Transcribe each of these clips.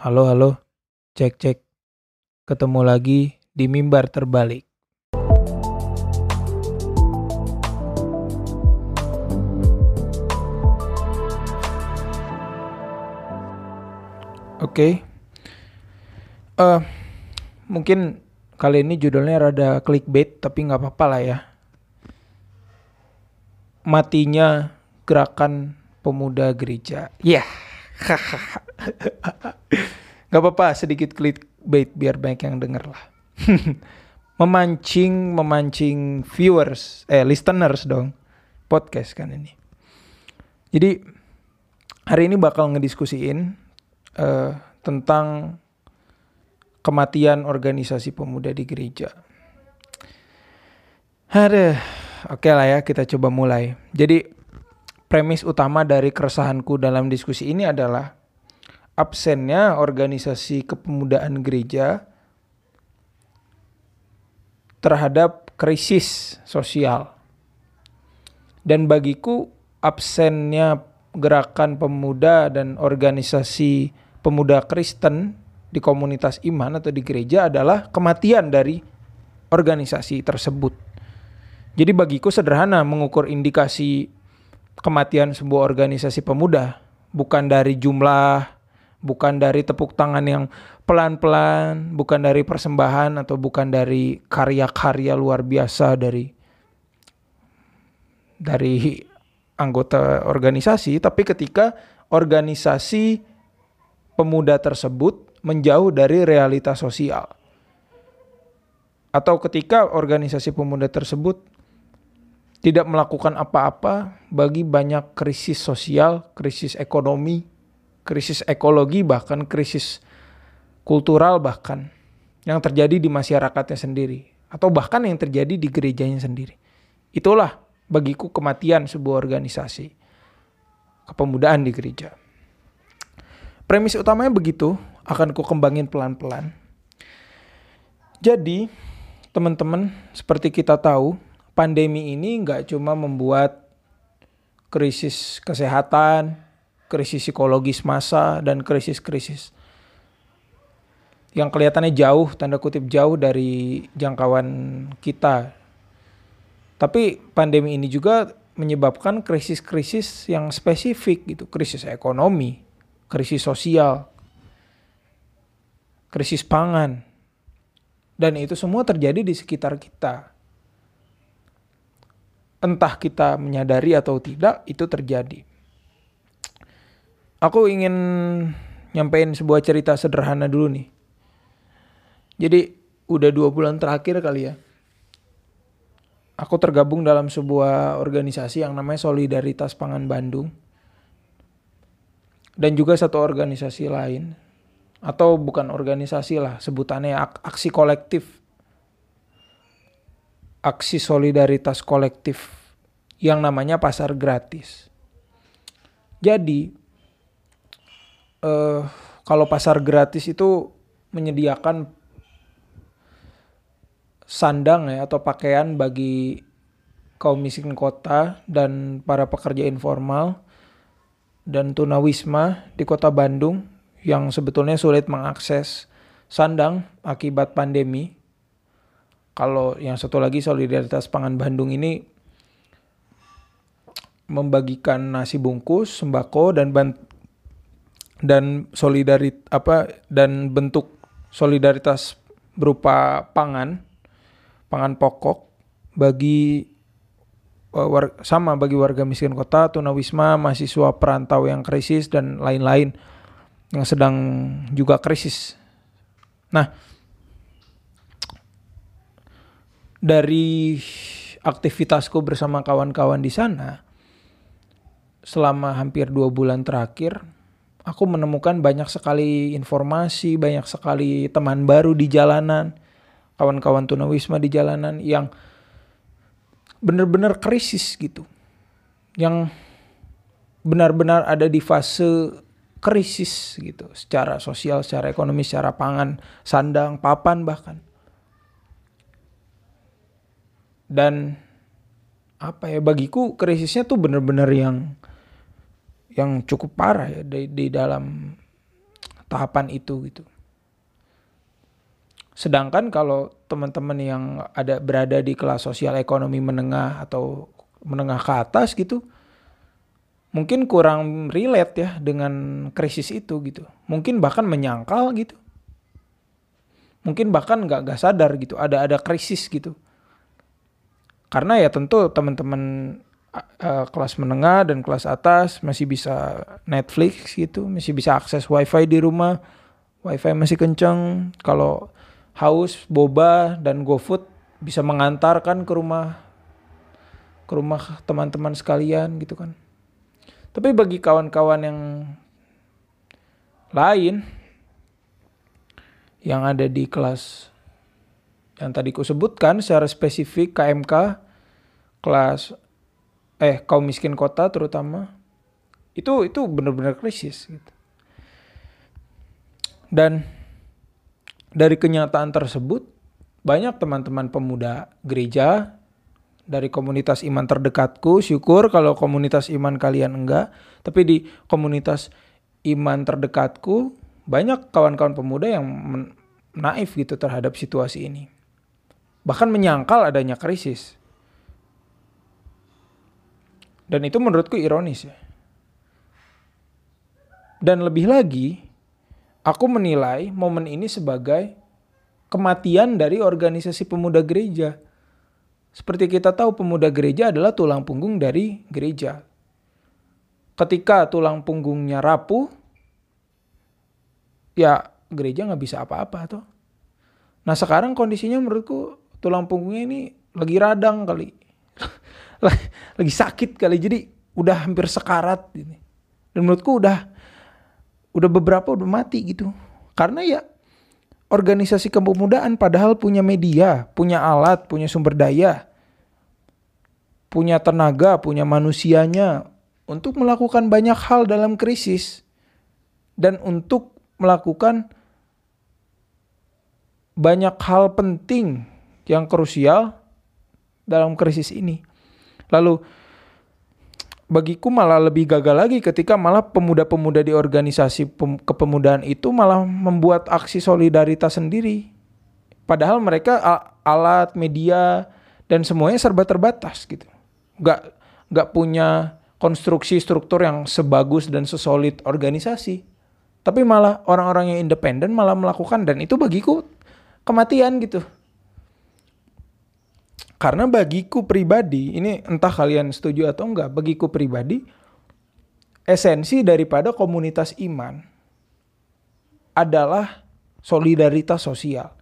Halo, halo. Cek, cek. Ketemu lagi di mimbar terbalik. Oke. Eh, mungkin kali ini judulnya rada clickbait, tapi nggak apa-apa lah ya. Matinya gerakan pemuda gereja. Ya. Gak apa-apa sedikit clickbait biar banyak yang denger lah. memancing, memancing viewers, eh listeners dong. Podcast kan ini. Jadi hari ini bakal ngediskusiin uh, tentang kematian organisasi pemuda di gereja. Ada, oke okay lah ya kita coba mulai. Jadi premis utama dari keresahanku dalam diskusi ini adalah absennya organisasi kepemudaan gereja terhadap krisis sosial. Dan bagiku absennya gerakan pemuda dan organisasi pemuda Kristen di komunitas iman atau di gereja adalah kematian dari organisasi tersebut. Jadi bagiku sederhana mengukur indikasi kematian sebuah organisasi pemuda bukan dari jumlah, bukan dari tepuk tangan yang pelan-pelan, bukan dari persembahan atau bukan dari karya-karya luar biasa dari dari anggota organisasi, tapi ketika organisasi pemuda tersebut menjauh dari realitas sosial. Atau ketika organisasi pemuda tersebut tidak melakukan apa-apa bagi banyak krisis sosial, krisis ekonomi, krisis ekologi, bahkan krisis kultural bahkan yang terjadi di masyarakatnya sendiri atau bahkan yang terjadi di gerejanya sendiri. Itulah bagiku kematian sebuah organisasi kepemudaan di gereja. Premis utamanya begitu, akan ku kembangin pelan-pelan. Jadi, teman-teman, seperti kita tahu, pandemi ini nggak cuma membuat krisis kesehatan, krisis psikologis masa, dan krisis-krisis yang kelihatannya jauh, tanda kutip jauh dari jangkauan kita. Tapi pandemi ini juga menyebabkan krisis-krisis yang spesifik gitu, krisis ekonomi, krisis sosial, krisis pangan. Dan itu semua terjadi di sekitar kita entah kita menyadari atau tidak itu terjadi. Aku ingin nyampein sebuah cerita sederhana dulu nih. Jadi udah dua bulan terakhir kali ya. Aku tergabung dalam sebuah organisasi yang namanya Solidaritas Pangan Bandung. Dan juga satu organisasi lain. Atau bukan organisasi lah, sebutannya aksi kolektif aksi solidaritas kolektif yang namanya pasar gratis. Jadi uh, kalau pasar gratis itu menyediakan sandang ya atau pakaian bagi kaum miskin kota dan para pekerja informal dan tunawisma di kota Bandung yang sebetulnya sulit mengakses sandang akibat pandemi kalau yang satu lagi solidaritas pangan Bandung ini membagikan nasi bungkus, sembako dan bant dan solidarit apa dan bentuk solidaritas berupa pangan, pangan pokok bagi uh, war, sama bagi warga miskin kota, tunawisma, mahasiswa perantau yang krisis dan lain-lain yang sedang juga krisis. Nah, dari aktivitasku bersama kawan-kawan di sana selama hampir dua bulan terakhir aku menemukan banyak sekali informasi banyak sekali teman baru di jalanan kawan-kawan tunawisma di jalanan yang benar-benar krisis gitu yang benar-benar ada di fase krisis gitu secara sosial, secara ekonomi, secara pangan, sandang, papan bahkan. Dan apa ya bagiku krisisnya tuh bener-bener yang yang cukup parah ya di, di dalam tahapan itu gitu. Sedangkan kalau teman-teman yang ada berada di kelas sosial ekonomi menengah atau menengah ke atas gitu, mungkin kurang relate ya dengan krisis itu gitu. Mungkin bahkan menyangkal gitu. Mungkin bahkan nggak nggak sadar gitu ada ada krisis gitu. Karena ya tentu teman-teman uh, kelas menengah dan kelas atas masih bisa Netflix gitu, masih bisa akses WiFi di rumah, WiFi masih kenceng. Kalau haus boba dan GoFood bisa mengantarkan ke rumah ke rumah teman-teman sekalian gitu kan. Tapi bagi kawan-kawan yang lain yang ada di kelas yang tadi ku sebutkan secara spesifik KMK kelas eh kaum miskin kota terutama itu itu benar-benar krisis gitu. Dan dari kenyataan tersebut, banyak teman-teman pemuda gereja dari komunitas iman terdekatku, syukur kalau komunitas iman kalian enggak, tapi di komunitas iman terdekatku banyak kawan-kawan pemuda yang naif gitu terhadap situasi ini. Bahkan menyangkal adanya krisis. Dan itu menurutku ironis ya. Dan lebih lagi, Aku menilai momen ini sebagai kematian dari organisasi pemuda gereja. Seperti kita tahu pemuda gereja adalah tulang punggung dari gereja. Ketika tulang punggungnya rapuh, ya gereja nggak bisa apa-apa tuh. Nah sekarang kondisinya menurutku tulang punggungnya ini lagi radang kali, lagi sakit kali, jadi udah hampir sekarat ini. Dan menurutku udah udah beberapa udah mati gitu. Karena ya organisasi kepemudaan padahal punya media, punya alat, punya sumber daya, punya tenaga, punya manusianya untuk melakukan banyak hal dalam krisis dan untuk melakukan banyak hal penting yang krusial dalam krisis ini. Lalu bagiku malah lebih gagal lagi ketika malah pemuda-pemuda di organisasi kepemudaan itu malah membuat aksi solidaritas sendiri. Padahal mereka alat, media, dan semuanya serba terbatas gitu. Gak, gak punya konstruksi struktur yang sebagus dan sesolid organisasi. Tapi malah orang-orang yang independen malah melakukan dan itu bagiku kematian gitu. Karena bagiku pribadi, ini entah kalian setuju atau enggak, bagiku pribadi, esensi daripada komunitas iman adalah solidaritas sosial.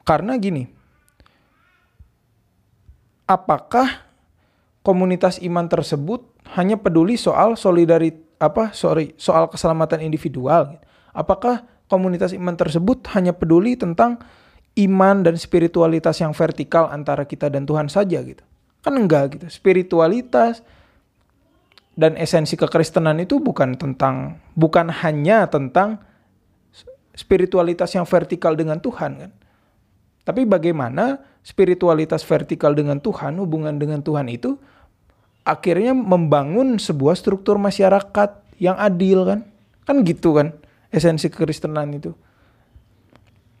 Karena gini, apakah komunitas iman tersebut hanya peduli soal solidaritas apa sorry soal keselamatan individual? Apakah komunitas iman tersebut hanya peduli tentang iman dan spiritualitas yang vertikal antara kita dan Tuhan saja gitu. Kan enggak gitu. Spiritualitas dan esensi kekristenan itu bukan tentang bukan hanya tentang spiritualitas yang vertikal dengan Tuhan kan. Tapi bagaimana spiritualitas vertikal dengan Tuhan, hubungan dengan Tuhan itu akhirnya membangun sebuah struktur masyarakat yang adil kan? Kan gitu kan esensi kekristenan itu.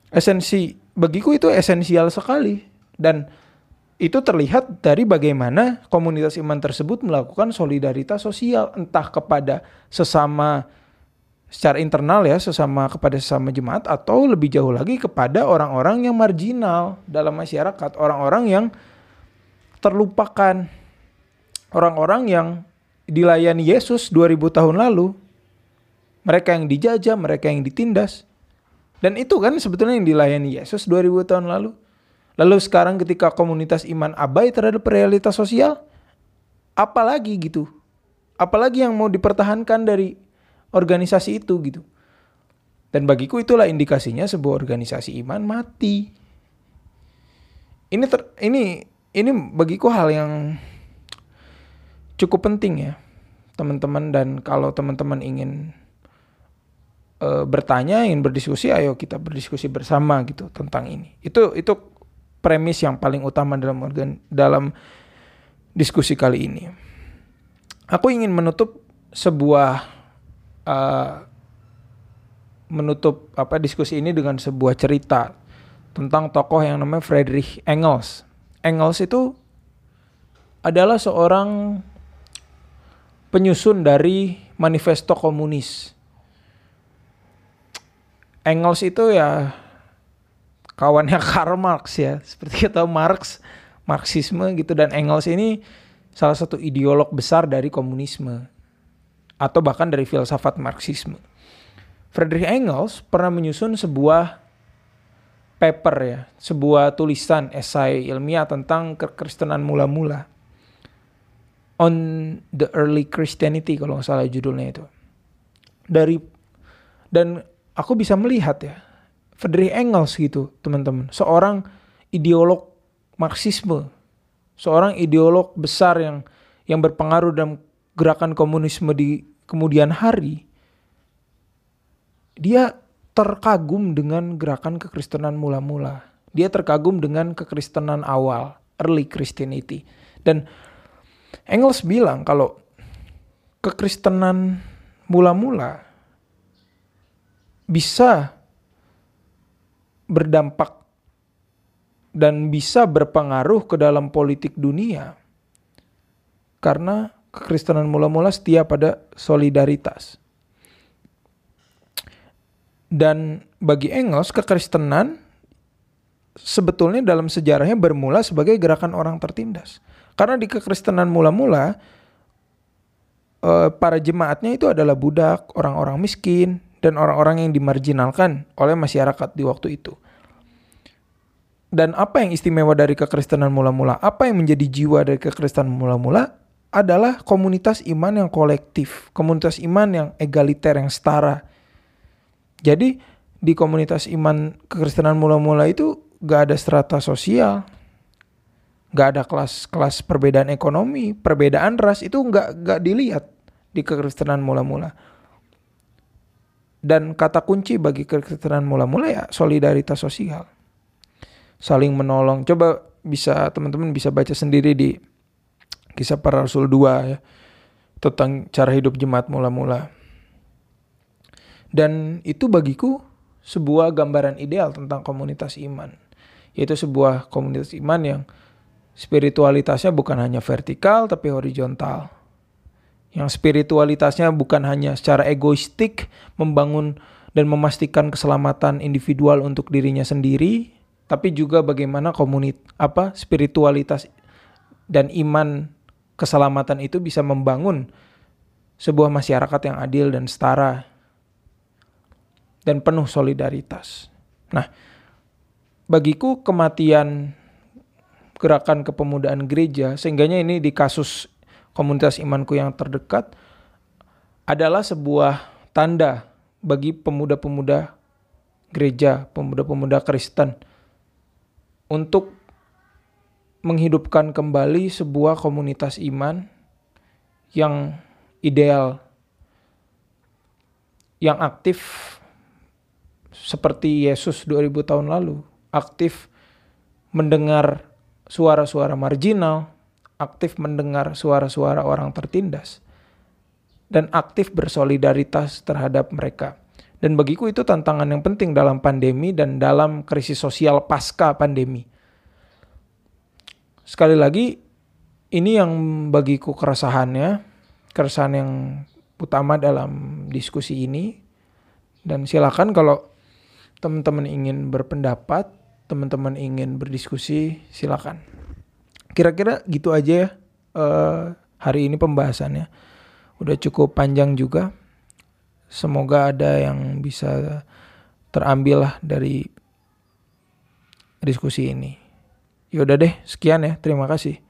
Esensi bagiku itu esensial sekali dan itu terlihat dari bagaimana komunitas iman tersebut melakukan solidaritas sosial entah kepada sesama secara internal ya sesama kepada sesama jemaat atau lebih jauh lagi kepada orang-orang yang marginal dalam masyarakat, orang-orang yang terlupakan, orang-orang yang dilayani Yesus 2000 tahun lalu mereka yang dijajah, mereka yang ditindas. Dan itu kan sebetulnya yang dilayani Yesus 2000 tahun lalu. Lalu sekarang ketika komunitas iman abai terhadap realitas sosial, apalagi gitu? Apalagi yang mau dipertahankan dari organisasi itu gitu. Dan bagiku itulah indikasinya sebuah organisasi iman mati. Ini ter, ini ini bagiku hal yang cukup penting ya, teman-teman dan kalau teman-teman ingin e, bertanya, ingin berdiskusi, ayo kita berdiskusi bersama gitu tentang ini. Itu itu premis yang paling utama dalam organ dalam diskusi kali ini. Aku ingin menutup sebuah uh, menutup apa diskusi ini dengan sebuah cerita tentang tokoh yang namanya Friedrich Engels. Engels itu adalah seorang penyusun dari manifesto komunis. Engels itu ya kawannya Karl Marx ya, seperti kita tahu Marx, Marxisme gitu dan Engels ini salah satu ideolog besar dari komunisme atau bahkan dari filsafat Marxisme. Friedrich Engels pernah menyusun sebuah paper ya, sebuah tulisan esai ilmiah tentang kekristenan mula-mula. On the early Christianity kalau nggak salah judulnya itu. Dari dan aku bisa melihat ya, Friedrich Engels gitu teman-teman, seorang ideolog Marxisme, seorang ideolog besar yang yang berpengaruh dalam gerakan komunisme di kemudian hari dia terkagum dengan gerakan kekristenan mula-mula. Dia terkagum dengan kekristenan awal, early Christianity. Dan Engels bilang kalau kekristenan mula-mula bisa berdampak dan bisa berpengaruh ke dalam politik dunia karena kekristenan mula-mula setia pada solidaritas. Dan bagi Engels, kekristenan sebetulnya dalam sejarahnya bermula sebagai gerakan orang tertindas. Karena di kekristenan mula-mula, eh, para jemaatnya itu adalah budak, orang-orang miskin, dan orang-orang yang dimarginalkan oleh masyarakat di waktu itu. Dan apa yang istimewa dari kekristenan mula-mula? Apa yang menjadi jiwa dari kekristenan mula-mula? Adalah komunitas iman yang kolektif, komunitas iman yang egaliter, yang setara, jadi di komunitas iman kekristenan mula-mula itu gak ada strata sosial, gak ada kelas-kelas perbedaan ekonomi, perbedaan ras itu gak, gak dilihat di kekristenan mula-mula. Dan kata kunci bagi kekristenan mula-mula ya solidaritas sosial. Saling menolong. Coba bisa teman-teman bisa baca sendiri di kisah para rasul 2 ya tentang cara hidup jemaat mula-mula. Dan itu bagiku sebuah gambaran ideal tentang komunitas iman. Yaitu sebuah komunitas iman yang spiritualitasnya bukan hanya vertikal tapi horizontal. Yang spiritualitasnya bukan hanya secara egoistik membangun dan memastikan keselamatan individual untuk dirinya sendiri, tapi juga bagaimana komunit apa spiritualitas dan iman keselamatan itu bisa membangun sebuah masyarakat yang adil dan setara dan penuh solidaritas. Nah, bagiku kematian gerakan kepemudaan gereja, sehingganya ini di kasus komunitas imanku yang terdekat, adalah sebuah tanda bagi pemuda-pemuda gereja, pemuda-pemuda Kristen, untuk menghidupkan kembali sebuah komunitas iman yang ideal, yang aktif seperti Yesus 2000 tahun lalu, aktif mendengar suara-suara marginal, aktif mendengar suara-suara orang tertindas, dan aktif bersolidaritas terhadap mereka. Dan bagiku itu tantangan yang penting dalam pandemi dan dalam krisis sosial pasca pandemi. Sekali lagi, ini yang bagiku keresahannya, keresahan yang utama dalam diskusi ini. Dan silakan kalau teman-teman ingin berpendapat, teman-teman ingin berdiskusi, silakan. Kira-kira gitu aja ya uh, hari ini pembahasannya. Udah cukup panjang juga. Semoga ada yang bisa terambil lah dari diskusi ini. Yaudah deh, sekian ya. Terima kasih.